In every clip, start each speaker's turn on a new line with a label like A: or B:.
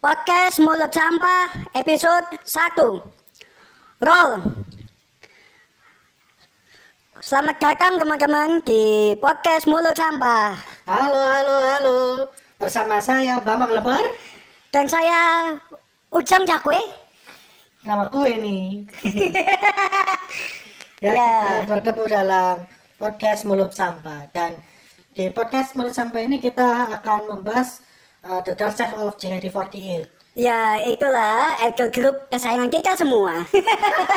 A: Podcast Mulut Sampah episode 1 Roll Selamat datang teman-teman di podcast Mulut Sampah
B: Halo, halo, halo. Bersama saya Bambang Lebar.
A: Dan saya Ujang Cakwe
B: Nama gue nih. ya, kita bertemu dalam podcast Mulut Sampah. Dan di podcast Mulut Sampah ini kita akan membahas uh, The Dark Side of JKT48.
A: Ya itulah idol grup kesayangan kita semua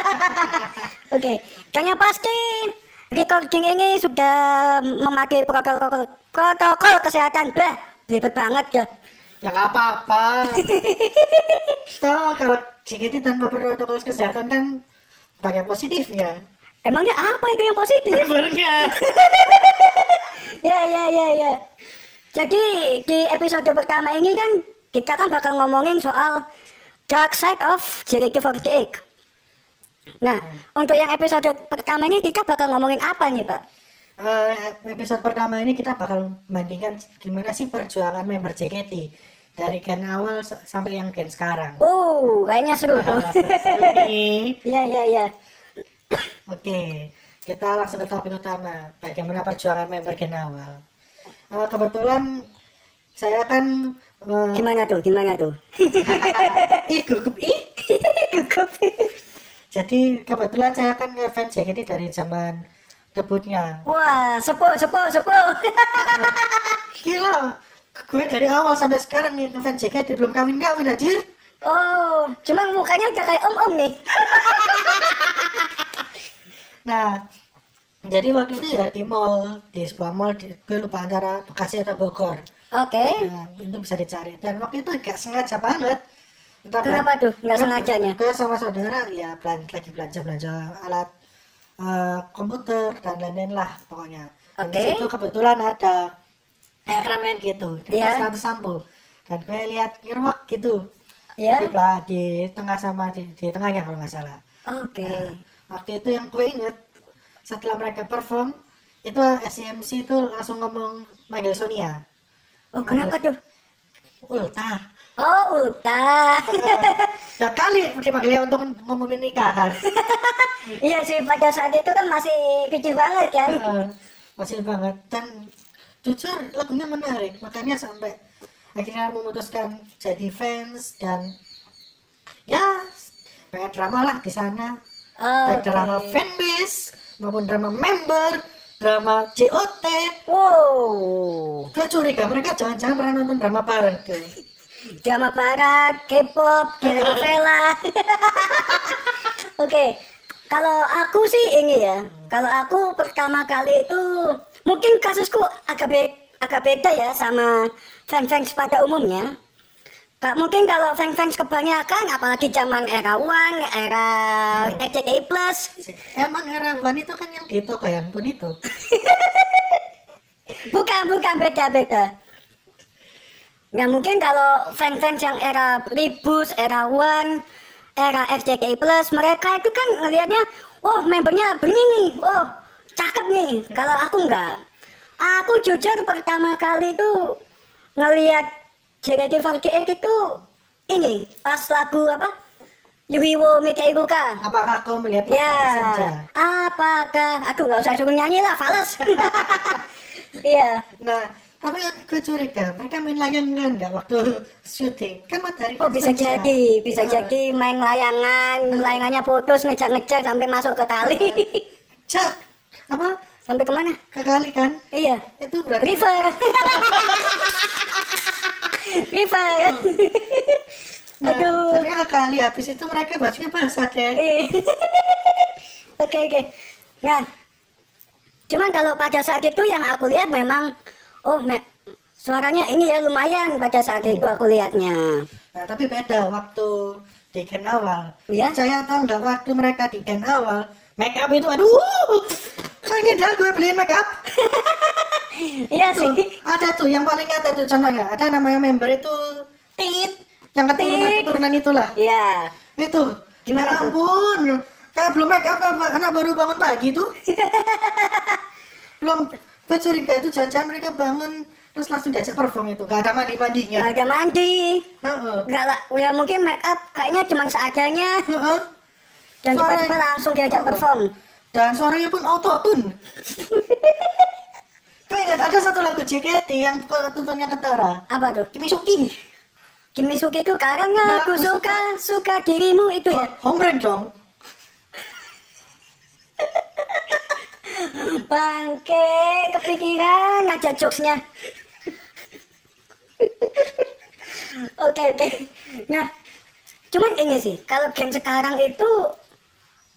A: Oke, dan yang pasti recording ini sudah memakai protokol, protokol kesehatan Bah, ribet banget ya
B: Ya nggak apa-apa. Tahu kalau JKT tanpa protokol kesehatan kan banyak positifnya.
A: Emangnya apa itu yang positif?
B: Sebenarnya.
A: ya ya ya ya jadi di episode pertama ini kan kita kan bakal ngomongin soal dark side of JKT48 nah untuk yang episode pertama ini kita bakal ngomongin apa nih pak
B: Eh, episode pertama ini kita bakal membandingkan gimana sih perjuangan member JKT dari gen awal sampai yang gen sekarang.
A: oh kayaknya seru tuh
B: Oke,
A: ya ya ya
B: Oke, kita langsung ke topik utama. Bagaimana perjuangan member gen awal? Eh, kebetulan saya kan eh,
A: gimana tuh gimana tuh
B: ih gugup ih.
A: Gugup.
B: Jadi kebetulan saya kan ngefans JKT dari zaman debutnya.
A: wah sepuh sepuh sepuh
B: Gila, gue dari awal sampai sekarang nih ngefans JKT belum kawin-kawin aja.
A: oh cuma mukanya udah kayak om om nih
B: Nah, jadi waktu itu ya di mall, di sebuah mall, di, gue lupa antara Bekasi atau Bogor.
A: oke
B: Nah, itu bisa dicari. Dan waktu itu gak sengaja banget. Entah
A: kenapa tuh nggak sengajanya
B: Gue sama saudara ya belan- lagi belanja-belanja alat eh, komputer dan lain-lain lah pokoknya.
A: Oke.
B: situ kebetulan ada Ultraman gitu, di
A: Iya.
B: satu sampo. Dan gue lihat ngerwak gitu.
A: ya
B: Di, di tengah sama di, di tengahnya kalau nggak salah.
A: oke
B: Waktu itu yang gue inget setelah mereka perform itu SCMC itu langsung ngomong manggil Sonia.
A: oh kenapa tuh
B: Ulta.
A: oh ulta
B: Ya kali dipanggilnya untuk ngomongin nikahan.
A: Iya sih pada saat itu kan masih kecil banget kan.
B: Masih banget dan jujur lagunya menarik makanya sampai akhirnya memutuskan jadi fans dan ya banyak drama lah di sana
A: Oh,
B: baik drama fanbase maupun drama member drama JOT
A: wow.
B: gue curiga mereka jangan-jangan pernah nonton drama parade
A: Drama barat, K-pop, telenovela. Oke. Kalau aku sih ini ya. Kalau aku pertama kali itu mungkin kasusku agak be- agak beda ya sama fans-fans pada umumnya. Mungkin kalau fans-fans kebanyakan apalagi zaman era One, era RCTI Plus,
B: emang era Wan itu kan yang di toko handphone itu
A: Bukan, bukan beda-beda. Nah mungkin kalau fans-fans yang era Ribus, era One, era FJKI Plus, mereka itu kan ngelihatnya, oh membernya begini, oh cakep nih. Kalau aku enggak. Aku jujur pertama kali itu ngelihat JKT48 itu ini pas lagu apa? Yuhiwo Mika Ibuka.
B: apakah kau melihat
A: Ya,
B: saja
A: apakah? Aduh, nggak usah suruh nyanyi lah, fals. Iya,
B: Nah, tapi gue curiga mereka main layangan nggak waktu syuting? Kan matahari
A: oh bisa
B: senja.
A: jadi, bisa jadi main layangan, layangannya putus, ngecek-ngecek sampai masuk ke tali.
B: Cak, apa?
A: sampai ke mana?
B: Ke kali kan?
A: Iya,
B: Itu berarti
A: river. river.
B: Nah,
A: Aduh.
B: tapi kali habis itu mereka bajunya basah deh.
A: Eh. Oke oke. Nah, cuman kalau pada saat itu yang aku lihat memang, oh me- suaranya ini ya lumayan pada saat itu aku lihatnya.
B: Nah, tapi beda waktu di gen awal.
A: Iya?
B: Saya tahu nggak waktu mereka di gen awal, make up itu aduh. Pengen dah gue beli make up.
A: Iya sih.
B: ada tuh yang paling ada tuh contohnya. Ada namanya member itu Tit. Yang keturunan
A: Tit.
B: keturunan itulah.
A: Iya.
B: Itu.
A: Gimana
B: Ya ampun. Kayak belum make up apa anak baru bangun pagi tuh. belum gue curiga itu jangan mereka bangun terus langsung diajak perform itu gak ada mandi mandinya
A: Nggak ada mandi. Nggak lah, ya mungkin make up kayaknya cuma seadanya dan tiba-tiba langsung diajak perform.
B: dan suaranya pun auto tune Ingat ada satu lagu JKT yang tuntunnya Kentara
A: Apa tuh?
B: Kimisuki
A: Kimi Suki itu karena aku suka suka dirimu itu ya.
B: home brand dong
A: Bangke kepikiran aja jokesnya. Oke oke. Nah, cuman ini sih kalau game sekarang itu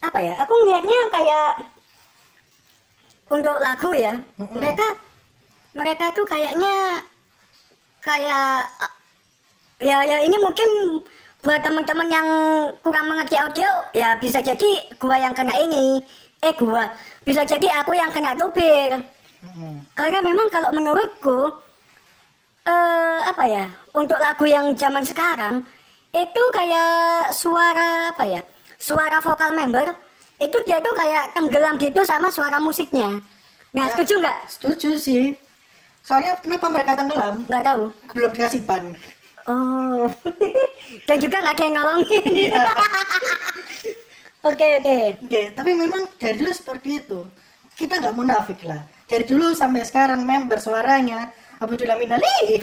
A: apa ya? Aku ngelihatnya kayak untuk lagu ya. Mereka mereka tuh kayaknya kayak ya ya ini mungkin buat teman-teman yang kurang mengerti audio ya bisa jadi gua yang kena ini eh gua bisa jadi aku yang kena tubir
B: Mm-mm.
A: karena memang kalau menurutku eh apa ya untuk lagu yang zaman sekarang itu kayak suara apa ya suara vokal member itu dia tuh kayak tenggelam gitu sama suara musiknya. Nah
B: Ya.
A: setuju nggak?
B: Setuju sih. Soalnya kenapa mereka tenggelam?
A: Nggak tahu.
B: Belum dikasih ban.
A: Oh. Dan juga nggak ada yang nolongin. Oke oke.
B: Oke, tapi memang dari dulu seperti itu. Kita nggak munafik lah. Dari dulu sampai sekarang member suaranya Abdullah Minali.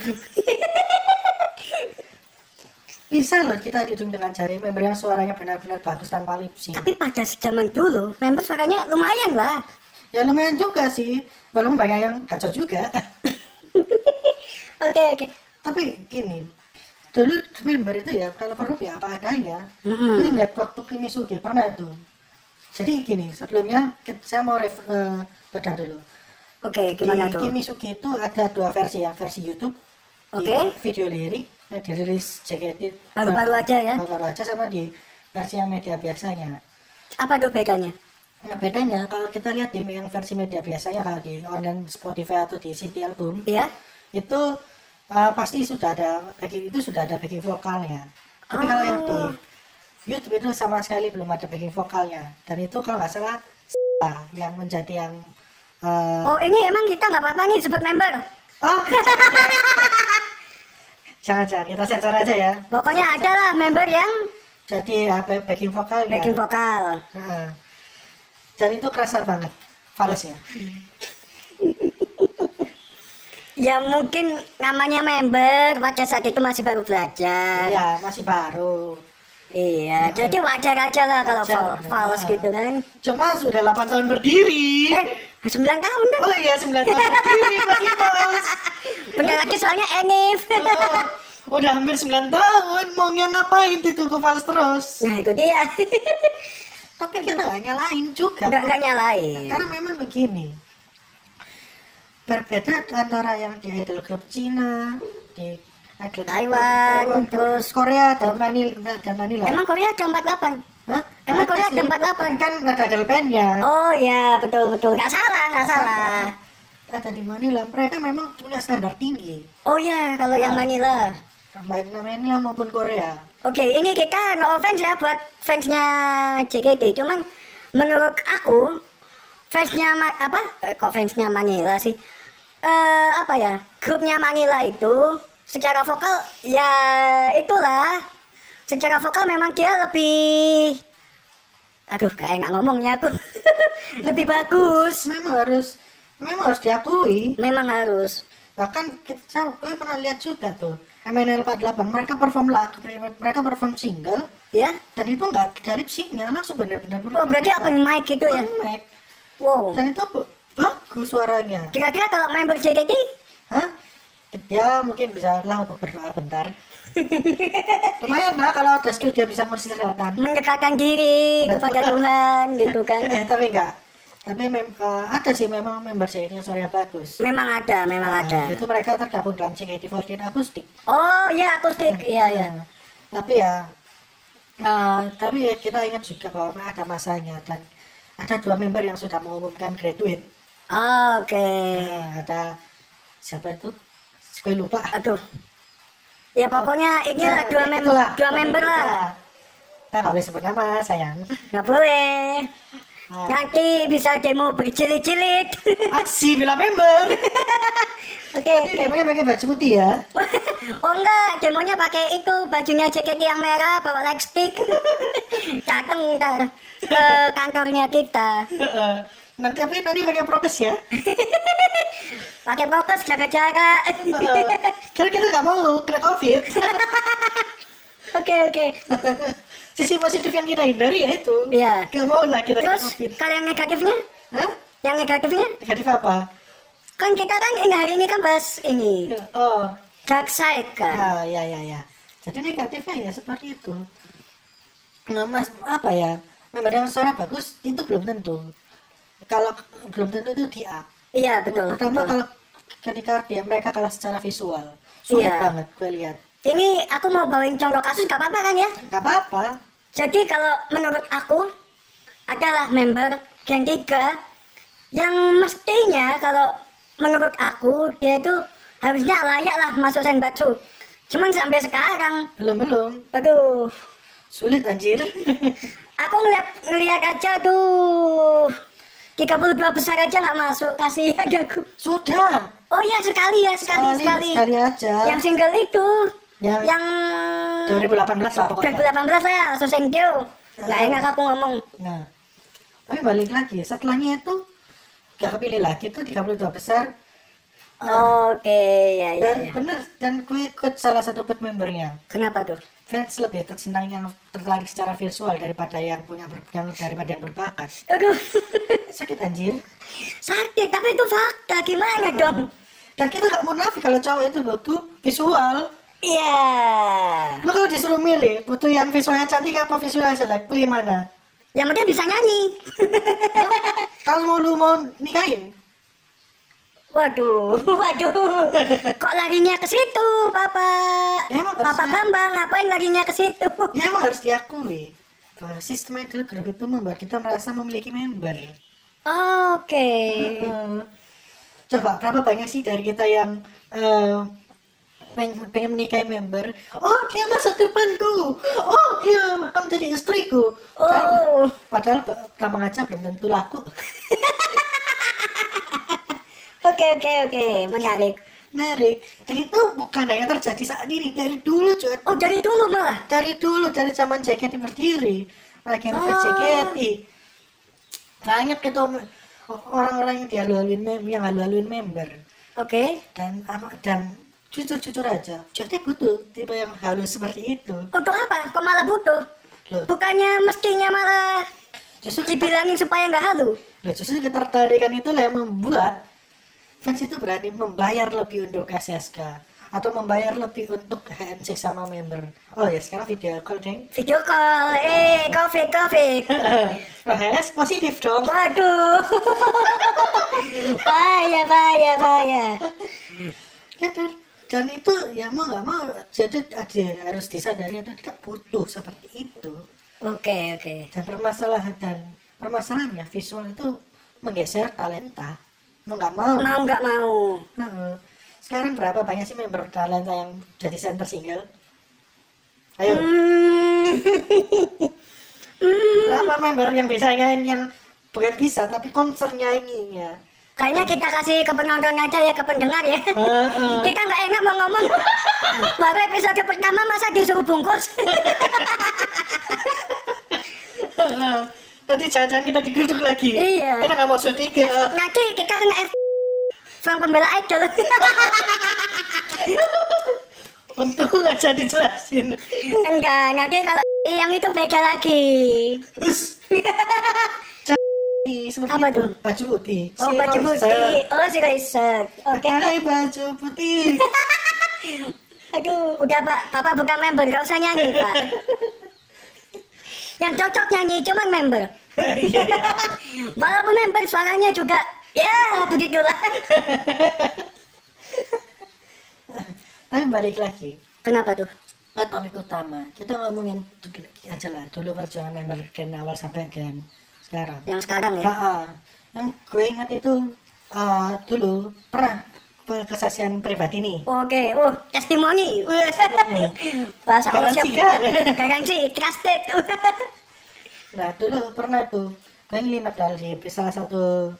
B: Bisa loh kita hitung dengan jari member yang suaranya benar-benar bagus tanpa lip sync.
A: tapi pada zaman dulu member suaranya lumayan lah
B: Ya lumayan juga sih, walaupun banyak yang kacau juga.
A: oke oke
B: tapi gini, dulu member itu ya kalau perlu ya apa adanya.
A: Mm-mm.
B: Ini nggak waktu Kimisugi pernah itu. Jadi gini, sebelumnya saya mau ref, eh, bedah dulu.
A: oke gimana
B: di
A: tuh
B: Kimisugi itu ada dua versi ya, versi YouTube,
A: Oke.
B: video lirik dirilis JKT
A: Baru-baru aja ya?
B: baru aja sama di versi yang media biasanya.
A: apa tuh bedanya
B: Nah bedanya kalau kita lihat di yang versi media biasanya kalau di online Spotify atau di CD album
A: ya
B: itu uh, pasti sudah ada backing itu sudah ada backing vokalnya. Tapi kalau yang di
A: Oh.
B: YouTube itu sama sekali belum ada backing vokalnya dan itu kalau nggak salah yang menjadi yang uh,
A: oh ini emang kita nggak apa-apa nih sebut member
B: Oh. jangan jangan kita sensor aja ya.
A: pokoknya ada lah member yang
B: Jadi ya, ba- backing vokal ya.
A: backing vokal
B: Heeh. Dan itu kerasa banget falesnya.
A: ya mungkin namanya member pada saat itu masih baru belajar
B: Ya masih baru.
A: Iya jadi wajar aja lah kalau
B: Wajar.
A: fal- fals gitu kan.
B: Cuma sudah 8 tahun berdiri.
A: eh 9 tahun kan?
B: Oh iya 9 tahun berdiri Bagi Fals.
A: bentar lagi soalnya Enif.
B: Oh, Udah hampir 9 tahun. Maunya ngapain itu ke Fals terus?
A: Nah itu dia.
B: Tapi kita nggak nyalain juga.
A: Nggak nggak nyalain.
B: Karena memang begini. Berbeda antara yang di idol grup Cina Di idol
A: Taiwan,
B: terus Korea dan Manila dan Manila.
A: Emang Korea ada 48
B: Hah?
A: emang Korea ada 48
B: kan ada idol bandnya
A: oh ya betul betul. Nggak salah nggak salah.
B: ada di Manila. Mereka memang punya standar tinggi.
A: Oh ya kalau yang Manila.
B: baik Manila maupun Korea.
A: Oke, ini kita no offense ya buat fansnya JKT. Cuman menurut aku fansnya Ma- apa? Eh, kok fansnya Manila sih? Eh apa ya? Grupnya Manila itu secara vokal ya itulah. Secara vokal memang dia lebih aduh gak enak ngomongnya aku. Lebih bagus.
B: Memang harus memang harus diakui.
A: Memang harus.
B: Bahkan kita gue pernah lihat juga tuh MNL 48 mereka perform lagu mereka perform single
A: ya.
B: dan itu nggak dari sync-nya langsung benar-benar
A: oh berarti open mic gitu ya?
B: Mic.
A: wow.
B: Dan itu ba- bagus suaranya.
A: Kira-kira kalau member JKT
B: hah ya mungkin bisa lah untuk berdoa bentar. Lumayan lah kalau ada skill dia bisa mensisihkan
A: mendekatkan diri kepada Tuhan gitu kan.
B: Eh tapi enggak. Tapi mem eh, ada sih memang member saya ini suaranya bagus.
A: Memang ada memang ada.
B: Nah, itu mereka tergabung dalam JKT48 akustik
A: oh ya akustik iya iya.
B: Nah, tapi ya eh, tapi ya kita ingat juga bahwa ada masanya dan ada dua member yang sudah mengumumkan graduate.
A: Oke.
B: Nah, ada siapa itu gue lupa.
A: Aduh. Ya pokoknya ini lah dua member
B: Itulah.
A: dua member lah.
B: Kita nggak boleh sebut nama sayang.
A: Nggak boleh.
B: Nah,
A: nanti bisa demo berjilid-jilid
B: aksi bila member.
A: Oke, oke.
B: Demonya pakai baju putih ya.
A: Oh enggak, demonya pakai itu bajunya JKT yang merah, bawa lightstick. Datang ntar. Ke kantornya kita.
B: Nah, tapi nanti pakai prokes ya.
A: Pakai prokes, jaga jarak.
B: Heeh. Karena kita nggak mau kena covid.
A: Oke, oke.
B: Sisi positif yang kita hindari ya itu.
A: Iya.
B: Nggak mau lah kita
A: Terus
B: covid.
A: kalau yang negatifnya?
B: Hah?
A: Yang negatifnya?
B: Negatif apa?
A: Kan kita kan ini hari ini kan bahas ini
B: Oh,
A: dark side kan.
B: ah, ya ya ya. Jadi negatifnya ya seperti itu. Nah, mas apa ya? Member yang suara bagus itu belum tentu. Kalau belum tentu itu dia.
A: Iya betul.
B: Pertama
A: betul.
B: kalau ketika dia mereka kalah secara visual, sulit
A: Iya.
B: banget gue lihat.
A: Ini aku mau bawain contoh kasus gak apa-apa kan ya?
B: Gak apa-apa.
A: Jadi kalau menurut aku adalah member Gen 3 yang mestinya kalau menurut aku dia itu harusnya layak lah masuk Senbatsu. Cuman sampai sekarang,
B: Belum belum.
A: aduh,
B: Sulit anjir.
A: aku ngeliat, ngeliat aja tuh 32 besar aja nggak masuk, kasihan aku.
B: Sudah.
A: Oh iya sekali ya, sekali, sekali.
B: sekali aja.
A: Yang single itu,
B: Yang-
A: yang
B: 2018 lah pokoknya.
A: 2018 ya, so thank you. Nggak enak aku ngomong.
B: Nah, tapi balik lagi, setelahnya itu gak kepilih lagi tuh 32 besar
A: Oke, ya, ya,
B: dan
A: ya.
B: bener dan gue ikut salah satu pet membernya
A: Kenapa tuh?
B: Fans lebih tersenang yang tertarik secara visual daripada yang punya yang daripada yang berbakat
A: Aduh,
B: sakit anjir
A: sakit, tapi itu fakta. Gimana dong?
B: dan kita gak munafik kalau cowok itu butuh visual
A: Iya.
B: lo kalau disuruh milih butuh yang visualnya cantik apa visualnya jelek pilih mana
A: Yang penting bisa nyanyi.
B: kalau mau lu mau nikahin
A: Waduh, waduh. Kok larinya ke situ, Papa?
B: Emang
A: Papa
B: harusnya-
A: Bambang, ngapain larinya ke situ?
B: ya emang harus diakui bahwa sistem idol grup itu membuat kita merasa memiliki member
A: Oke.
B: Eh, coba berapa banyak sih dari kita yang eh, pengen, pengen menikahi member oh dia masa depanku oh dia akan jadi istriku
A: Oh.
B: padahal gampang aja belum tentu laku
A: Oke, oke, oke. Menarik.
B: menarik dan itu bukan hanya terjadi saat ini dari dulu cuy
A: Oh, dari dulu malah.
B: dari dulu dari zaman JKT berdiri lagi yang
A: Oh.
B: JKT banyak itu orang-orang yang dihalu-haluin mem yang halu-haluin member
A: Oke.
B: dan ama- dan jujur-jujur aja jadi butuh tipe yang halus seperti itu
A: Untuk apa? Kok malah butuh?
B: loh
A: Bukannya mestinya malah
B: justru
A: dibilangin supaya nggak halu.
B: loh, justru ketertarikan itu yang membuat fans itu berani membayar lebih untuk SSK atau membayar lebih untuk handshake sama member oh ya sekarang video call deng
A: Video call, eh, covid, covid.
B: Rohes positif dong
A: Waduh. bahaya, bahaya, bahaya.
B: ya kan dan itu ya mau nggak mau jadi ada harus disadari itu tidak butuh seperti itu
A: Oke, oke.
B: dan permasalahan dan permasalahannya visual itu menggeser talenta mau nggak mau
A: Mau nggak mau.
B: Heeh. sekarang berapa banyak sih member talenta yang jadi center single ayo
A: Hmm.
B: berapa member yang bisa nyanyi yang bukan bisa tapi konser nyanyinya
A: Kayaknya kita kasih ke penonton aja ya, ke pendengar ya.
B: Heeh.
A: Kita nggak enak mau ngomong. Baru episode pertama masa disuruh bungkus.
B: Nanti jangan-jangan kita digeruduk lagi
A: Iya.
B: kita nggak mau syuting ya
A: Nanti kita kena F From pembela idol.
B: untung aja dijelasin
A: Enggak, nanti kalau yang itu beda lagi. Apa tuh?
B: baju putih
A: Oh,
B: Si
A: baju putih. Oh, si Racer. Oke.
B: Pakai baju putih
A: Aduh, udah Pak, Bapak bukan member, gak usah nyanyi Pak. Yang cocok nyanyi cuman member. Walaupun member suaranya juga, ya begitulah.
B: tapi balik lagi
A: Kenapa tuh?
B: ke topik utama kita ngomongin aja lah dulu perjuangan member gen awal sampai gen sekarang
A: Yang sekarang ya?
B: Ah, yang gue ingat itu ah, dulu pernah kesaksian pribadi nih
A: Oke, oh testimoni. Bahasa siap.
B: kan?
A: Garansi, trusted.
B: nah dulu pernah tuh gue ngelinap dari salah satu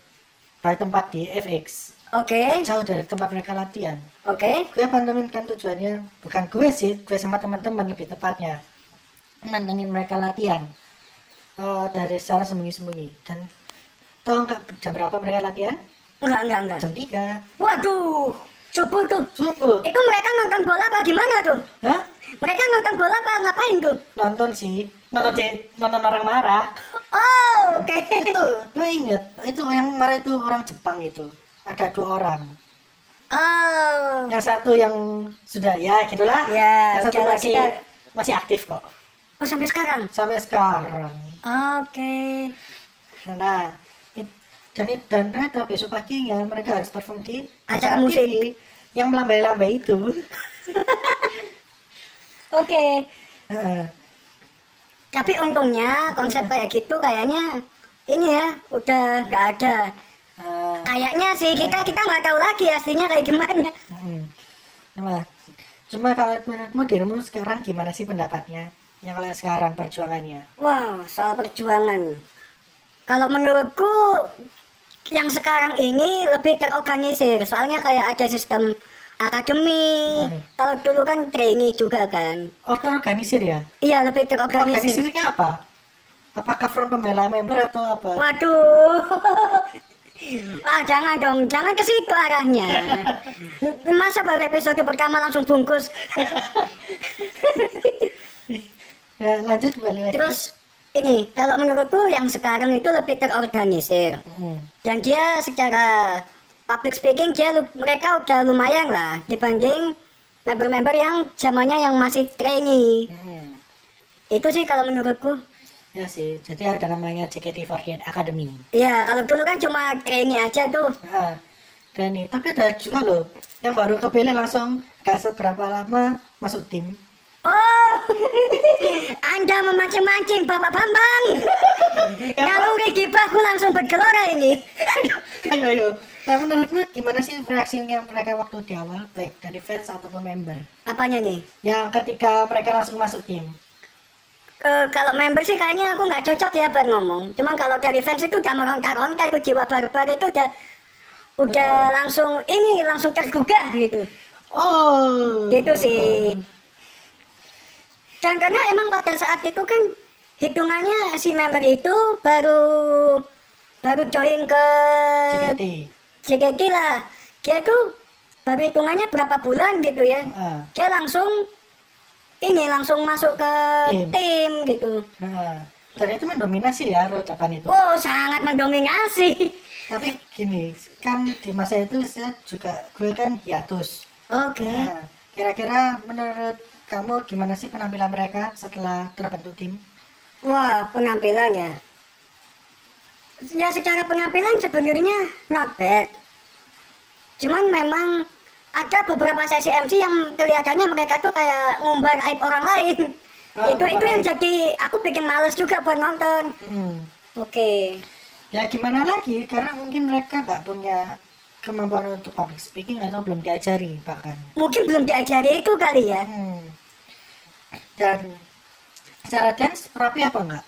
B: dari tempat di FX
A: Oke,
B: jauh dari tempat mereka latihan
A: oke.
B: gue pantengin kan tujuannya bukan gue sih gue sama teman-teman lebih tepatnya nantengin mereka latihan Eh, dari secara sembunyi-sembunyi dan tau nggak jam berapa mereka latihan
A: Enggak, enggak, enggak.
B: jam 3
A: Waduh, subuh tuh.
B: subuh
A: Itu mereka nonton bola apa gimana tuh?
B: Hah?
A: Mereka nonton bola apa ngapain tuh?
B: nonton sih nonton nonton orang marah
A: Oh, oke.
B: itu gue inget itu yang marah itu orang Jepang itu ada dua orang
A: Oh,
B: yang satu yang sudah ya gitulah
A: Ya,
B: yang satu masih
A: kita-
B: masih aktif kok
A: oh sampai sekarang.
B: sampai sekarang
A: Oke.
B: Nah, it- dan, ternyata besok paginya mereka harus perform di
A: Acara musik.
B: yang melambai-lambai itu.
A: Oke.
B: Heeh.
A: Tapi untungnya konsep kayak gitu kayaknya ini ya udah nggak ada. Kayaknya sih kita kita nggak tahu lagi aslinya kayak gimana.
B: mm. Cuma, cuma kalau menurutmu dirimu sekarang gimana sih pendapatnya? Yang kalau sekarang perjuangannya?
A: Wow, soal perjuangan. Kalau menurutku yang sekarang ini lebih terorganisir. Soalnya kayak ada sistem akademi.
B: Hmm.
A: Kalau dulu kan trainee juga kan.
B: Oh, terorganisir ya?
A: Iya, lebih terorganisir.
B: Organisirnya apa? Apakah front pembela member atau apa?
A: Waduh. Ah, jangan dong, jangan ke situ arahnya. Masa baru episode pertama langsung bungkus.
B: Ya, lanjut balik.
A: Terus ini, kalau menurutku yang sekarang itu lebih terorganisir.
B: Hmm.
A: Dan dia secara public speaking dia mereka udah lumayan lah dibanding member-member yang zamannya yang masih trainee.
B: Hmm.
A: Itu sih kalau menurutku.
B: Ya sih, jadi ada namanya JKT48 Academy.
A: Ya, kalau dulu kan cuma trainee aja tuh.
B: Nah, dan ini tapi ada juga loh yang baru kepilih langsung gak seberapa lama masuk tim.
A: Oh, Anda memancing-mancing Bapak Bambang. Naluri gibahku langsung bergelora ini.
B: ayo ayo. Nah menurutmu gimana sih reaksinya mereka waktu di awal baik dari fans ataupun member?
A: Apanya nih?
B: Yang ketika mereka langsung masuk tim.
A: Eh, kalau member sih kayaknya aku nggak cocok ya buat ngomong. Cuman kalau dari fans itu udah meronta-ronta itu jiwa barbar itu udah udah langsung ini langsung tergugah gitu.
B: Oh.
A: Gitu sih. Dan karena emang pada saat itu kan hitungannya si member itu baru baru join ke.
B: JKT
A: lah. Dia tuh baru hitungannya berapa bulan gitu ya.
B: Ah.
A: Dia langsung ini langsung masuk ke
B: Tim.
A: tim gitu.
B: Nah, dan itu mendominasi ya ucapan itu.
A: Oh, sangat mendominasi.
B: Tapi gini, kan di masa itu saya juga gue kan hiatus.
A: Oke.
B: Nah, kira-kira menurut kamu gimana sih penampilan mereka setelah terbentuk tim?
A: Wah, penampilannya. Ya secara penampilan sebenarnya not bad. Cuman memang ada beberapa sesi MC yang kelihatannya mereka tuh kayak ngumbar aib orang lain.
B: Oh,
A: itu itu yang jadi aku bikin males juga buat nonton.
B: Hmm.
A: Oke.
B: Ya gimana lagi, karena mungkin mereka nggak punya kemampuan untuk public speaking atau belum diajari bahkan.
A: Mungkin belum diajari itu kali ya.
B: Hmm. Dan secara dance rapi apa enggak?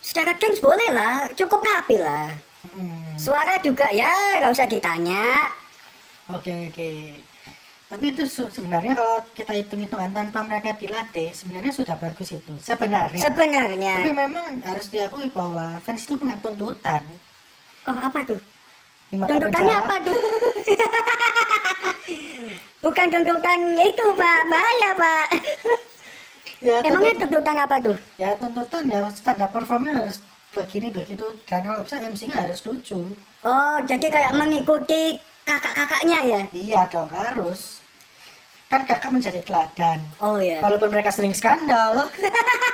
A: Secara dance boleh lah, cukup rapi lah.
B: Hmm.
A: Suara juga ya nggak usah ditanya.
B: Oke oke. Tapi itu se- sebenarnya kalau kita hitung-hitungan tanpa mereka dilatih, sebenarnya sudah bagus itu. Sebenarnya.
A: Sebenarnya.
B: Tapi memang harus diakui bahwa fans itu punya tuntutan.
A: Oh apa tuh? Tuntutannya apa tuh? Bukan tuntutan itu pak, bahaya pak.
B: Ya,
A: Emangnya
B: tuntut-
A: tuntutan apa tuh?
B: ya tuntutan ya standar performnya harus begini begitu dan kalau bisa MC-nya harus lucu.
A: Oh jadi kayak mengikuti kakak-kakaknya ya?
B: Iya dong harus. Kan kakak menjadi teladan.
A: Oh ya.
B: Walaupun mereka sering skandal,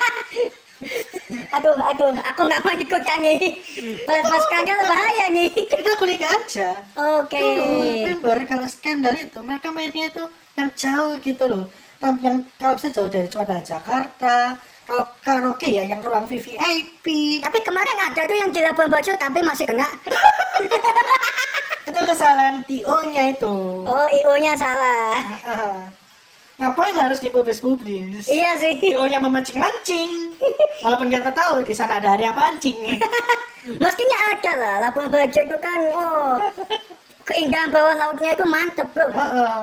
A: Aduh, aduh, aku nggak mau ikutan nih. Pas pas skandal bahaya nih.
B: kita kulik aja.
A: Oke.
B: Dulu member kalau skandal itu mereka mainnya itu yang jauh gitu loh. Yang, yang kalau bisa jauh dari cuaca Jakarta. Kalau karaoke ya yang ruang VVIP.
A: Tapi kemarin ada tuh yang di Labuan Bajo tapi masih kena.
B: Itu kesalahan TO-nya itu.
A: Oh, IO-nya salah.
B: Ngapain harus dipublis-publis?
A: Iya sih.
B: TO-nya memancing-mancing. Walaupun kita tahu di sana ada area pancing.
A: Mestinya ada lah, Labuan Bajo itu kan, oh, keindahan bawah lautnya itu mantep bro
B: Heeh.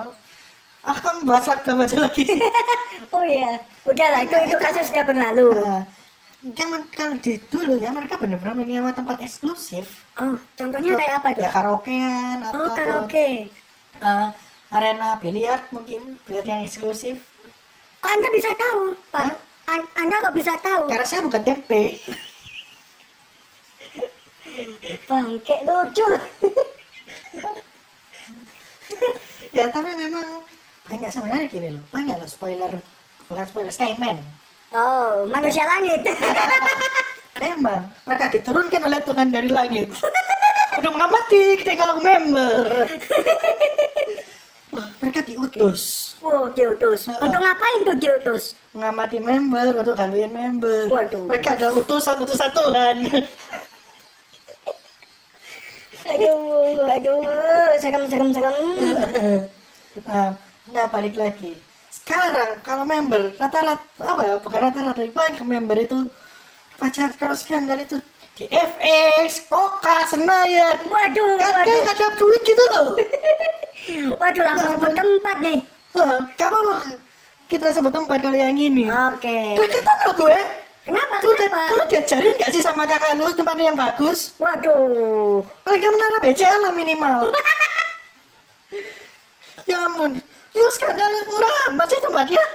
B: Aku kan bahas aja lagi.
A: oh iya udah lah itu itu kasus sudah berlalu
B: Nah, kan kalau di dulu ya mereka benar-benar menyewa tempat eksklusif
A: oh contohnya kayak apa tuh
B: ya karaokean atau
A: oh karaoke
B: eh, arena biliar mungkin biliar yang eksklusif.
A: Anda bisa tahu pak? An- anda kok bisa tahu?
B: Karena saya bukan tempe
A: bangke lucu.
B: Ya tapi memang banyak sebenarnya gini loh. Banyak loh spoiler bukan spoiler Skyman
A: oh manusia langit.
B: Memang mereka diturunkan oleh Tuhan dari langit. Untuk mengamati ketika member. Wah, mereka diutus.
A: Oh diutus.
B: Heeh.
A: untuk ngapain tuh diutus?
B: Mengamati member untuk gangguin member.
A: Waduh.
B: mereka adalah utusan utusan Tuhan
A: aduh aduh serem serem serem.
B: Nah, nah balik lagi. Sekarang kalau member rata-rata apa ya bukan rata-rata banyak member itu pacar terus skandal itu di FX, Koka, Senayan.
A: Waduh
B: kan
A: waduh.
B: kan ada duit gitu loh.
A: Waduh langsung sebut tempat nih.
B: Kamu kita sebut tempat kalau yang ini.
A: Oke.
B: Deketan loh gue
A: kenapa
B: Lu udah,
A: kenapa?
B: lu diajarin gak sih sama kakak lu tempat yang bagus?
A: waduh.
B: Kamu naruh BCL lah minimal. ya ampun, lu skandal murah amat sih tempatnya.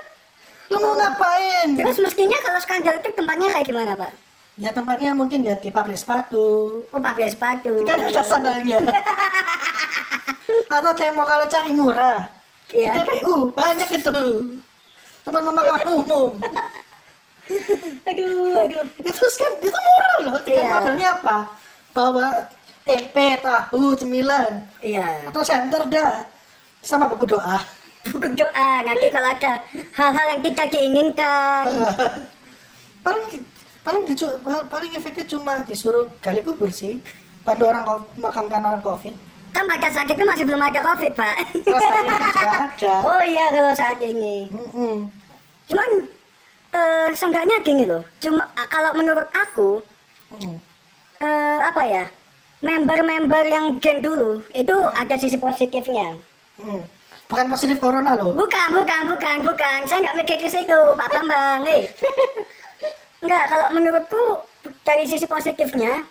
B: Lu mau ngapain?
A: terus mestinya kalau skandal itu tempatnya kayak gimana pak
B: Ya tempatnya mungkin ya di pabrik sepatu.
A: oh pakai sepatu
B: Kan ada sandalnya. Atau demo kalau cari murah.
A: iya
B: TPU banyak itu. Tempat pemakaman umum.
A: aduh aduh
B: itu kan itu murah loh. Tinggal
A: Iya.
B: modelnya apa? Bawa tempe, tahu, cemilan.
A: iya
B: atau center dah sama buku doa
A: buku doa nanti kalau ada hal-hal yang tidak diinginkan
B: paling paling dicu- paling efeknya cuma disuruh gali kubur sih. Bantu orang makamkan orang covid.
A: Kan pada saat itu masih belum ada covid pak.
B: Juga ada.
A: Oh iya kalau saat ini.
B: Mm-mm.
A: cuman eh seenggaknya gini loh. Cuma kalau menurut aku
B: Mm.
A: eh apa ya member-member yang geng dulu itu ada sisi positifnya.
B: Mm. bukan positif corona loh.
A: Bukan bukan bukan bukan. Saya nggak mikir ke situ pak bambang eh nggak kalau menurutku dari sisi positifnya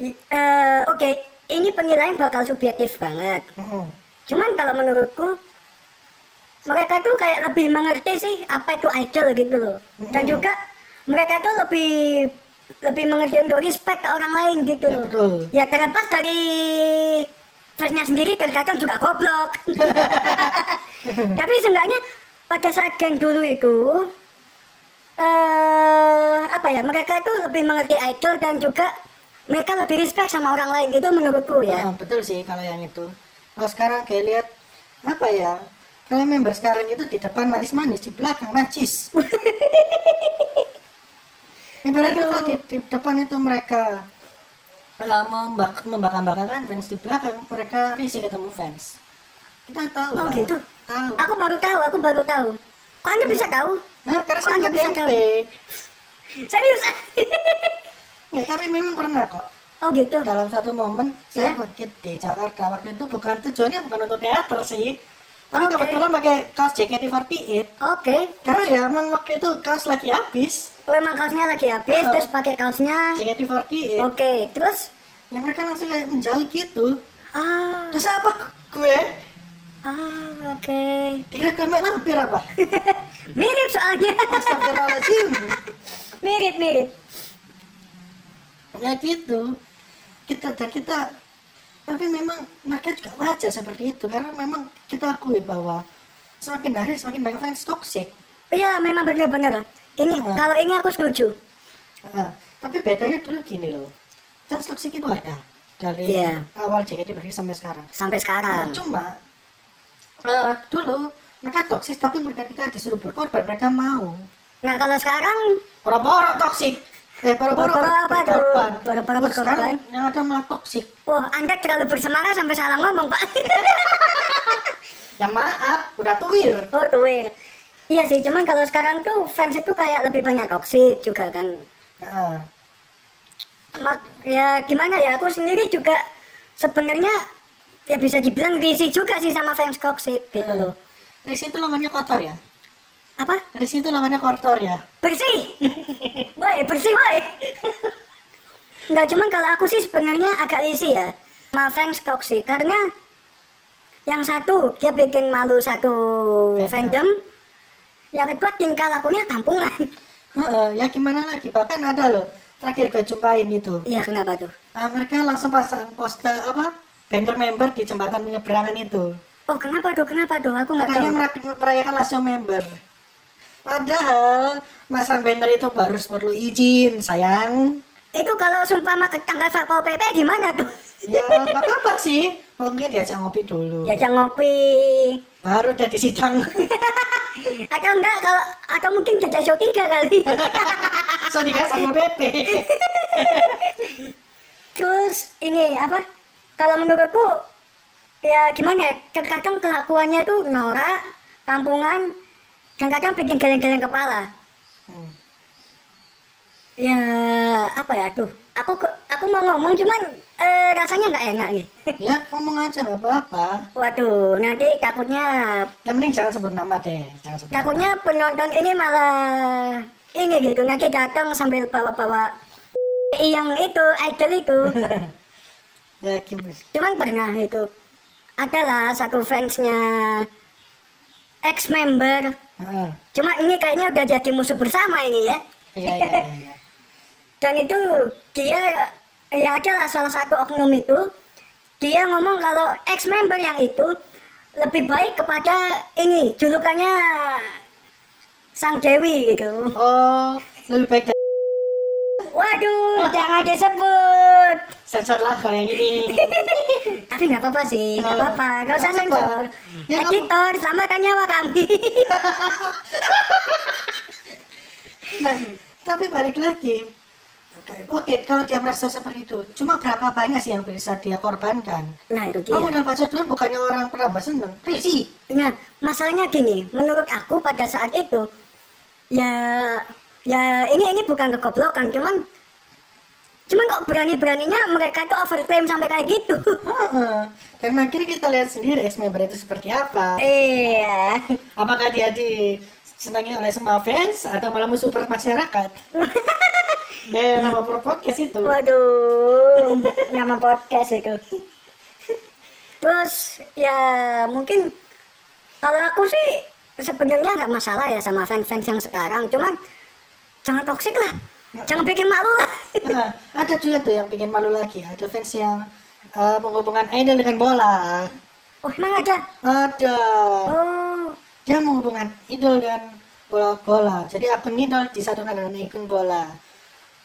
A: eh oke ini penilaian bakal subjektif banget
B: Mm-mm.
A: cuman kalau menurutku mereka tuh kayak lebih mengerti sih apa itu idol gitu loh dan
B: Mm.
A: juga mereka tuh lebih lebih mengerti untuk respect ke orang lain gitu
B: Ya,
A: loh
B: betul.
A: ya terlepas dari fansnya sendiri terkadang juga goblok tapi seenggaknya pada saat geng dulu itu eh apa ya mereka itu lebih mengerti idol dan juga mereka lebih respect sama orang lain gitu menurutku ya
B: Ah, betul sih kalau yang itu kalau sekarang kayak lihat apa ya kalau member sekarang itu di depan manis-manis di belakang najis Ibaratnya kalau di, di depan itu mereka uh, membak membakar-bakarkan fans di belakang mereka risih ketemu fans kita tahu
A: Oh,
B: lah.
A: gitu?
B: tahu
A: Aku baru tahu, aku baru tahu. Kok Anda bisa tahu?
B: nah karena saya
A: Anda bisa
B: tempe
A: Serius?
B: ya, tapi memang pernah kok
A: oh gitu.
B: dalam satu momen saya
A: Ya.
B: pergi di Jakarta waktu itu bukan tujuannya bukan untuk teater sih tapi
A: Oke.
B: kebetulan pakai kaos JKT48
A: Oke.
B: karena ya emang waktu itu kaos lagi habis
A: Oh, emang kaosnya lagi habis,
B: Oh.
A: terus pakai kaosnya.
B: JKT48
A: Oke, terus?
B: ya mereka langsung kayak menjauh gitu
A: Ah,
B: terus apa gue
A: ah, oke.
B: dikira gue main lampir apa
A: Mirip soalnya.
B: Astagfirullahaladzim
A: mirip, mirip.
B: ya gitu kita kita tapi memang mereka juga wajar seperti itu karena memang kita akui bahwa semakin hari semakin banyak fans toxic
A: Iya, memang benar-benar. Ini
B: Ah.
A: kalau ini aku setuju.
B: Nah, tapi bedanya dulu gini loh fans toxic itu ada dari
A: Iya.
B: awal JKT48 sampai sekarang
A: Sampai
B: Nah,
A: sekarang.
B: cuma eh, dulu mereka toxic tapi mereka kita disuruh berkorban mereka mau
A: Nah, kalau sekarang
B: Boro-boro toxic eh boro-boro
A: apa tuh? Boro-boro berkorban.
B: yang ada malah toxic
A: Wah, Anda terlalu bersemangat sampai salah ngomong, Pak.
B: ya maaf udah tuir
A: oh, tuir. Iya sih, cuman kalau sekarang tuh fans itu kayak lebih banyak toxic juga kan. Mak, ya gimana ya, aku sendiri juga sebenarnya ya bisa dibilang risih juga sih sama fans toxic gitu loh
B: Dari situ lengannya kotor ya?
A: apa
B: Dari situ lengannya kotor ya?
A: bersih woi bersih woi nggak cuman kalau aku sih sebenarnya agak risih ya sama fans toxic karena yang satu dia bikin malu satu fandom yang kedua tingkah lakunya kampungan
B: Heeh, ya gimana lagi? Bahkan ada loh, terakhir gue jumpain itu.
A: iya kenapa tuh
B: Ah, mereka langsung pasang poster apa? Banner member di jembatan penyeberangan itu.
A: oh kenapa tuh kenapa tuh aku nggak tahu
B: merak- merayakan langsung member. Padahal masang banner itu harus perlu izin, sayang.
A: itu kalau sumpah mah ketanggal satpol pp gimana tuh
B: Ya, nggak apa-apa sih. Mungkin diajak ngopi dulu.
A: diajak ngopi
B: Baru udah disidang.
A: atau enggak kalau atau mungkin jajak show tiga kali
B: so dikasih sama PP.
A: terus ini apa kalau menurutku ya gimana ya terkadang kelakuannya tuh norak kampungan dan kadang bikin geleng-geleng kepala
B: Hmm.
A: ya apa ya tuh aku aku mau ngomong cuman eh, rasanya nggak enak nih
B: Ya, ngomong aja nggak apa-apa.
A: waduh nanti takutnya
B: Yang penting jangan sebut nama deh. Jangan sebut nama.
A: takutnya penonton ini malah ini gitu nanti datang sambil bawa-bawa yang itu idol itu
B: Ya, gimana?
A: cuman pernah itu adalah satu fansnya ex member
B: Heeh.
A: cuma ini kayaknya udah jadi musuh bersama ini ya
B: Iya, iya, iya, iya.
A: dan itu dia ya adalah salah satu oknum itu dia ngomong kalau ex member yang itu lebih baik kepada ini julukannya sang dewi gitu
B: Oh, lebih baik
A: waduh jangan disebut.
B: Sensor lah kalau yang ini.
A: tapi nggak apa-apa sih nggak apa-apa. Nggak usah sensor.
B: Ya,
A: editor selamatkan nyawa kami.
B: Nah, tapi balik lagi. Oke, kalau dia merasa seperti itu, cuma berapa banyak sih yang bisa dia korbankan?
A: nah itu dia.
B: Kamu dan Pak bukannya orang pernah seneng, risi.
A: Nah, masalahnya gini, menurut aku pada saat itu ya ya ini ini bukan kegoblokan, cuman cuman kok berani-beraninya mereka itu overclaim sampai kayak gitu.
B: Dan akhirnya kita lihat sendiri ex-member itu seperti apa.
A: Iya.
B: Apakah dia disenangi oleh semua fans atau malah musuh masyarakat? Ya, nama podcast itu.
A: Waduh, nama podcast itu. Terus ya mungkin kalau aku sih sebenarnya nggak masalah ya sama fans-fans yang sekarang, cuman jangan toksik lah, jangan bikin malu lah.
B: Nah, ada juga tuh yang bikin malu lagi. Ada fans yang eh, menghubungkan idol dengan bola.
A: Oh emang ada?
B: Ada.
A: Oh,
B: Dia menghubungkan idol dan bola-bola. Jadi akun idol disatukan dengan akun bola.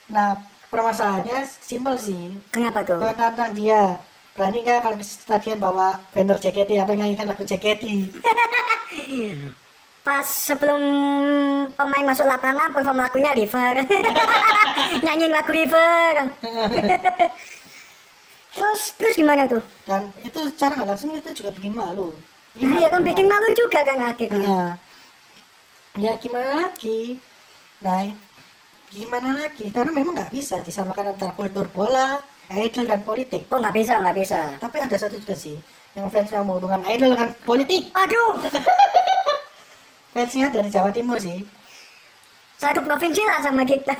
B: Nah, permasalahannya simpel sih.
A: kenapa tuh?
B: Kalau tantang dia, berani nggak kalau di stadion bawa banner JKT atau nyanyikan lagu JKT?
A: Pas sebelum pemain masuk lapangan perform lagunya River. Nyanyiin lagu River. terus terus gimana tuh?
B: Dan itu secara nggak langsung itu juga bikin malu.
A: Nah, ya kan bikin malu juga kan akhirnya.
B: Nah, ya gimana lagi? Nah, gimana lagi? Karena memang nggak bisa disamakan antara kultur bola, idol dan politik.
A: Oh nggak bisa nggak bisa.
B: Tapi ada satu juga sih, yang fansnya mau hubungan idol dengan politik.
A: Aduh,
B: Fansnya dari Jawa Timur sih.
A: satu provinsi lah sama kita.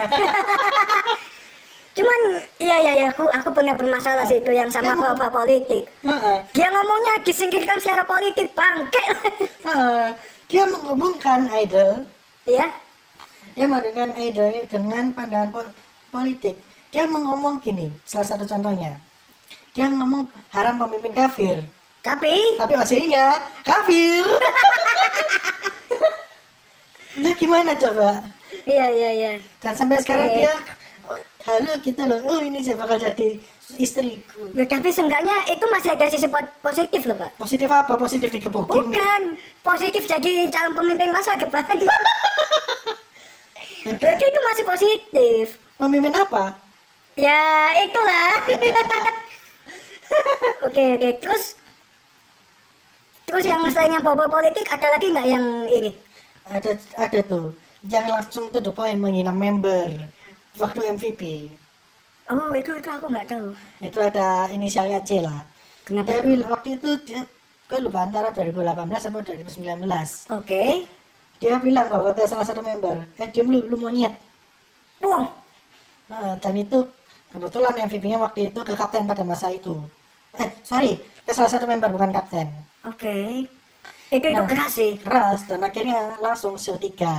A: Cuman iya iya ya aku aku pernah bermasalah sih itu yang sama bapak politik.
B: Heeh.
A: Dia ngomongnya disingkirkan secara politik bangke.
B: Heeh. dia menghubungkan idol,
A: ya.
B: dia menghubungkan idol dengan pandangan pol- politik. Dia ngomong gini, salah satu contohnya. Dia ngomong haram pemimpin kafir.
A: Tapi
B: Tapi aslinya kafir. nah gimana coba?
A: iya iya iya.
B: Dan sampai sekarang dia halo kita loh, oh ini saya bakal jadi istriku.
A: Ya, tapi seenggaknya itu masih ada sisi po- positif loh pak.
B: Positif apa? Positif dikebukin.
A: Bukan positif jadi calon pemimpin masa depan. Berarti itu masih positif.
B: Pemimpin apa?
A: Ya itulah. oke oke terus terus yang selainnya bobo politik ada lagi nggak yang ini?
B: Ada ada tuh. Jangan langsung to the point menghina member waktu MVP.
A: Oh itu itu aku nggak tahu.
B: Itu ada inisialnya C lah.
A: Kenapa?
B: Dia bilang waktu itu dia gue lupa antara 2018 sama 2019
A: Oke.
B: dia bilang bahwa ada salah satu member eh diem lu lu monyet
A: Wah,
B: Nah, dan itu kebetulan MVP-nya waktu itu ke kapten pada masa itu eh sorry ke salah satu member bukan kapten
A: oke. Itu itu
B: Nah.
A: keras sih.
B: keras dan akhirnya langsung show 3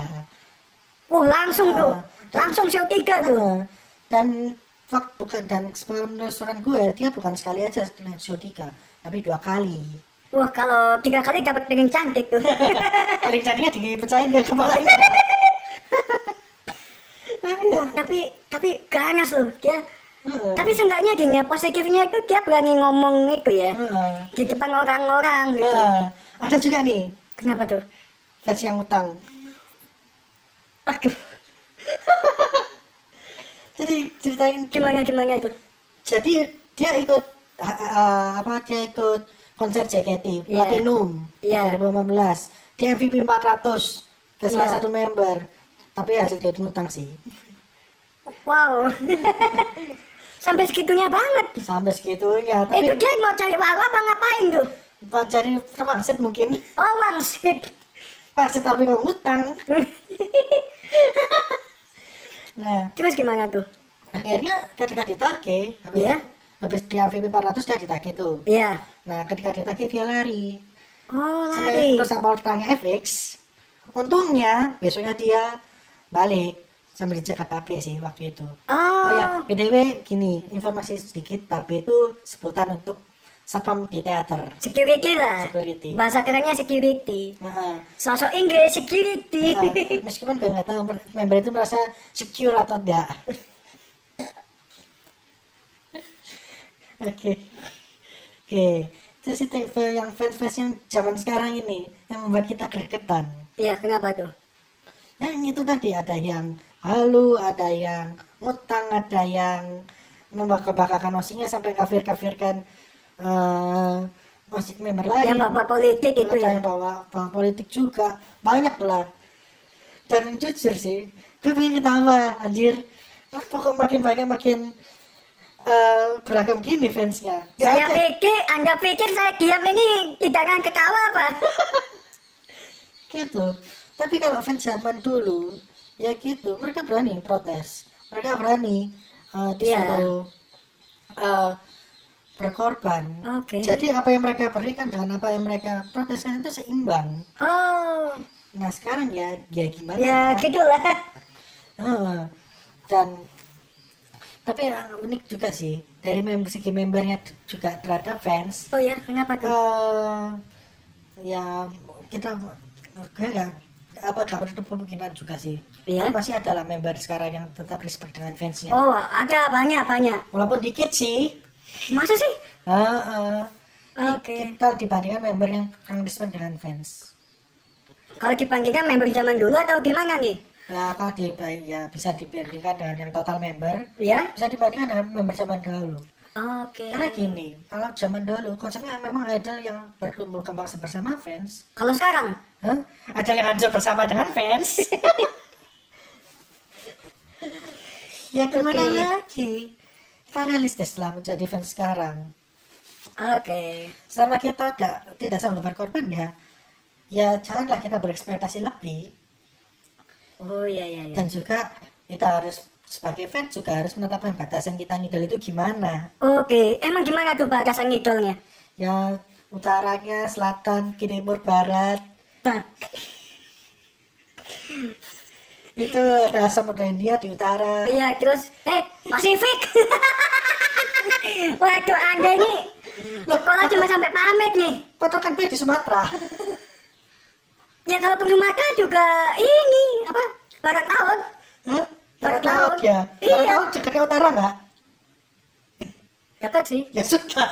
A: Oh, langsung tuh.
B: Ah.
A: Langsung show tiga tuh.
B: Nah, dan fak bukan dan sebelum penelusuran gue dia bukan sekali aja naik show 3 tapi dua kali
A: Wah, kalau tiga kali dapat piring cantik tuh.
B: paling jadinya dipecahin ke kepalanya
A: Wah, tapi tapi ganas loh dia.
B: Heeh.
A: Tapi seenggaknya gini ya, positifnya itu dia berani ngomong itu ya.
B: Heeh.
A: Di depan orang-orang gitu.
B: Nah, ada juga nih
A: Kenapa tuh?
B: versi yang utang
A: Aduh,
B: jadi ceritain
A: gimana gimana itu?
B: jadi dia ikut uh, apa dia ikut konser JKT
A: Iya.
B: Platinum
A: Iya.
B: 2015 dia MVP 400 ke salah
A: Iya.
B: satu member tapi hasil dia utang sih
A: Wow. Sampai segitunya banget.
B: sampai segitunya
A: Itu
B: tapi
A: dia mau cari walau apa ngapain tuh?
B: Pak cari terpaksa mungkin
A: Oh, wangsit.
B: pasti tapi mau utang nah
A: Terus gimana tuh?
B: akhirnya ketika ditagih habis,
A: Iya.
B: habis dia MVP 400 dia ditagih tuh
A: Iya.
B: nah ketika ditagih dia lari
A: Oh,
B: Sampai
A: lari.
B: terus sama tanya FX untungnya besoknya dia balik sambil dicek KTP sih waktu itu oh ya btw gini informasi sedikit tapi itu sebutan untuk satpam di teater
A: security lah.
B: Security.
A: Bahasa kerennya security.
B: nah,
A: Sosok Inggris security.
B: nah, meskipun gue nggak tahu member itu merasa secure atau enggak oke oke terus itu yang fans-fans yang zaman sekarang ini yang membuat kita gregetan
A: Iya, kenapa tuh?
B: yang itu tadi ada yang halu ada yang ngutang ada yang membakar-bakarkan osinya sampai kafir-kafirkan musik member lain
A: Yang bapak politik itu ya.
B: yang bawa, bawa politik juga banyak lah dan jujur sih gue pengen ketawa anjir pokok makin banyak makin eh, beragam gini fansnya Gak
A: Saya
B: ada.
A: pikir, Anda pikir saya diam ini tidak akan ketawa apa?
B: gitu tapi kalau fans zaman dulu ya gitu. Mereka berani protes. Mereka berani uh, disuruh uh, berkorban.
A: Oke.
B: jadi apa yang mereka berikan dengan apa yang mereka proteskan itu seimbang.
A: Oh,
B: nah sekarang ya ya gimana?
A: Ya gitulah.
B: Heeh. dan tapi yang unik juga sih dari mem segi membernya juga terhadap fans.
A: Oh ya, kenapa tuh?
B: eh ya kita gue ya apa gak menutup kemungkinan juga sih
A: Iya.
B: Kan masih ada lah member sekarang yang tetap respect dengan fansnya
A: Oh, ada banyak banyak.
B: walaupun dikit sih
A: Masa sih?
B: Heeh.
A: Oke.
B: kita dibandingkan member yang kurang respect dengan fans
A: Kalau dibandingkan member zaman dulu atau gimana nih?
B: nah kalau di, ya bisa dibandingkan dengan yang total member
A: Ya?
B: bisa dibandingkan dengan member zaman dahulu
A: Oke.
B: karena gini kalau zaman dulu konsepnya memang idol yang bertumbuh kembang bersama fans
A: Kalau sekarang?
B: Hah? Ada yang hancur bersama dengan fans. ya ke mana
A: Oke.
B: lagi? Kita realistis lah menjadi fans sekarang.
A: Oke.
B: Selama kita tidak tidak sanggup berkorban ya, ya janganlah kita berekspektasi lebih.
A: Oh iya iya iya.
B: Dan juga kita harus sebagai fans juga harus menetapkan batasan kita ngidol itu gimana.
A: Oke, emang gimana tuh batasan idolnya?
B: Ya utaranya, selatan, timur, barat. Itu ada Samudra India di utara.
A: iya terus eh Pasifik. Waduh, Anda ini sekolah cuma sampai pamit nih.
B: Patokan B di Sumatera.
A: Ya kalau ke Sumatera juga ini apa? Barat laut.
B: Hah?
A: Barat
B: Barat laut
A: laut.
B: ya?
A: Iya.
B: Barat laut dekatnya utara nggak?
A: Dapat sih.
B: Ya sudah.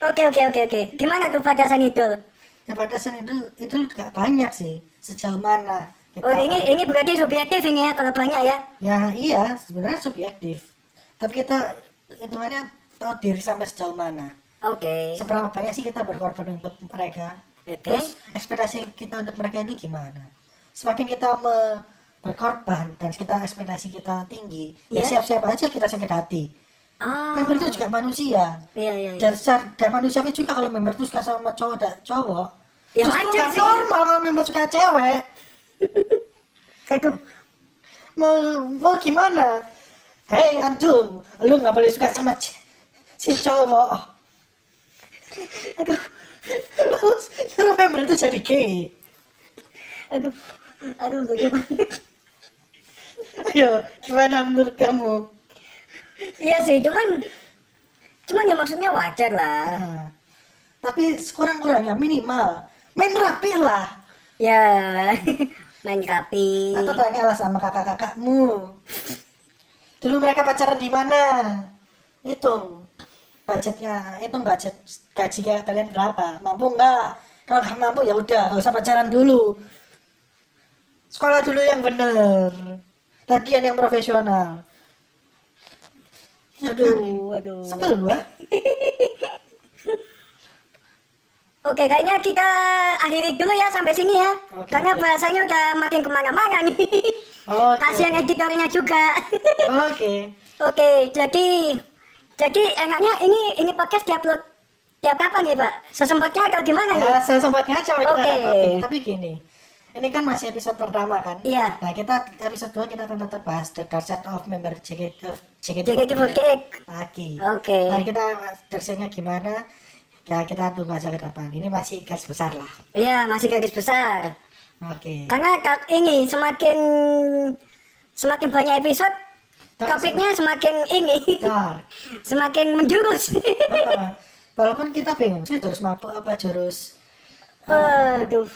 A: Oke oke oke oke. Gimana tuh batasan idol?
B: Ya batasan itu itu nggak banyak sih. Sejauh mana? kita-
A: Oh ini ini berarti subjektif ini ya kalau banyak ya.
B: Ya iya, sebenarnya subjektif. Tapi kita hitungannya tahu diri sampai sejauh mana.
A: Oke.
B: Seberapa banyak sih kita berkorban untuk mereka?
A: Oke.
B: Terus ekspektasi kita untuk mereka itu gimana? Semakin kita me- berkorban dan kita ekspektasi kita tinggi ya
A: Iya.
B: siap-siap aja kita sakit hati
A: Oh,
B: member itu juga manusia
A: iya iya. iya.
B: dan dan manusianya juga kalau member itu suka sama cowok dan cowok
A: Ya, wajar
B: nggak
A: sih.
B: normal kalau member suka cewek.
A: Aduh,
B: mau mau gimana? Hei antum lu nggak boleh suka sama si cowok.
A: Aduh,
B: terus member itu jadi gay.
A: Aduh, aduh, bagaimana?
B: ayo gimana menurut kamu?
A: Iya sih, cuman, cuman ya maksudnya wajar lah.
B: Nah, tapi kurang-kurangnya minimal main rapi lah.
A: Ya, main rapi.
B: atau tanyalah sama kakak-kakakmu. Dulu mereka pacaran di mana? Hitung budgetnya hitung budget gaji kalian berapa? Mampu nggak? Kalau nggak mampu ya udah nggak usah pacaran dulu. Sekolah dulu yang bener. Latihan yang profesional.
A: Aduh, aduh.
B: sebel gua
A: Oke, kayaknya kita akhiri dulu ya sampai sini ya.
B: Oke,
A: Karena
B: oke.
A: bahasanya udah makin ke mana-mana nih.
B: oke
A: Kasihan editornya juga.
B: oke
A: Oke, jadi jadi enaknya ini ini podcast diupload tiap kapan nih Pak? Sesempatnya atau gimana nih?
B: ya sesempatnya aja
A: Oke.
B: dapetin. tapi gini ini kan masih episode pertama kan
A: Iya.
B: nah kita episode 2 kita akan tetap bahas the dark side of member JKT
A: JKT48.
B: lagi
A: Oke.
B: nah kita versinya gimana ya kita tunggu aja ke depan ini masih gas besar lah
A: Iya, masih garis besar.
B: oke
A: Karena ka- ini semakin semakin banyak episode, topiknya semakin ini
B: Dark.
A: semakin menjurus.
B: Walaupun kita bingung sih jurus mabuk apa jurus
A: Aduh,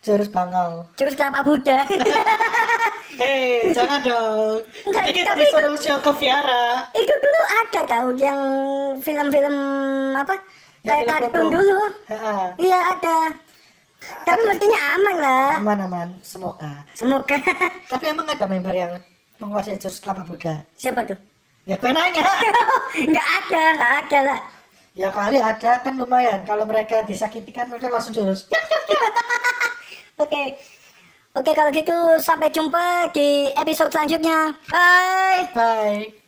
B: jurus bangau
A: jurus kelapa Buddha.
B: hei jangan dong
A: Enggak,
B: kita
A: tapi-
B: disuruh ke Viara
A: Itu dulu ada tahu yang film-film apa? Kayak kartun dulu. Iya ada. Tapi mestinya aman lah.
B: aman-aman semoga
A: Semoga.
B: tapi emang ada member yang menguasai jurus kelapa Buddha
A: Siapa tuh?
B: ya gue nanya
A: Nggak ada, nggak ada lah.
B: ya kali ada kan lumayan kalau mereka disakiti kan mereka langsung jurus
A: Oke. Oke kalau gitu sampai jumpa di episode selanjutnya. Bye.
B: bye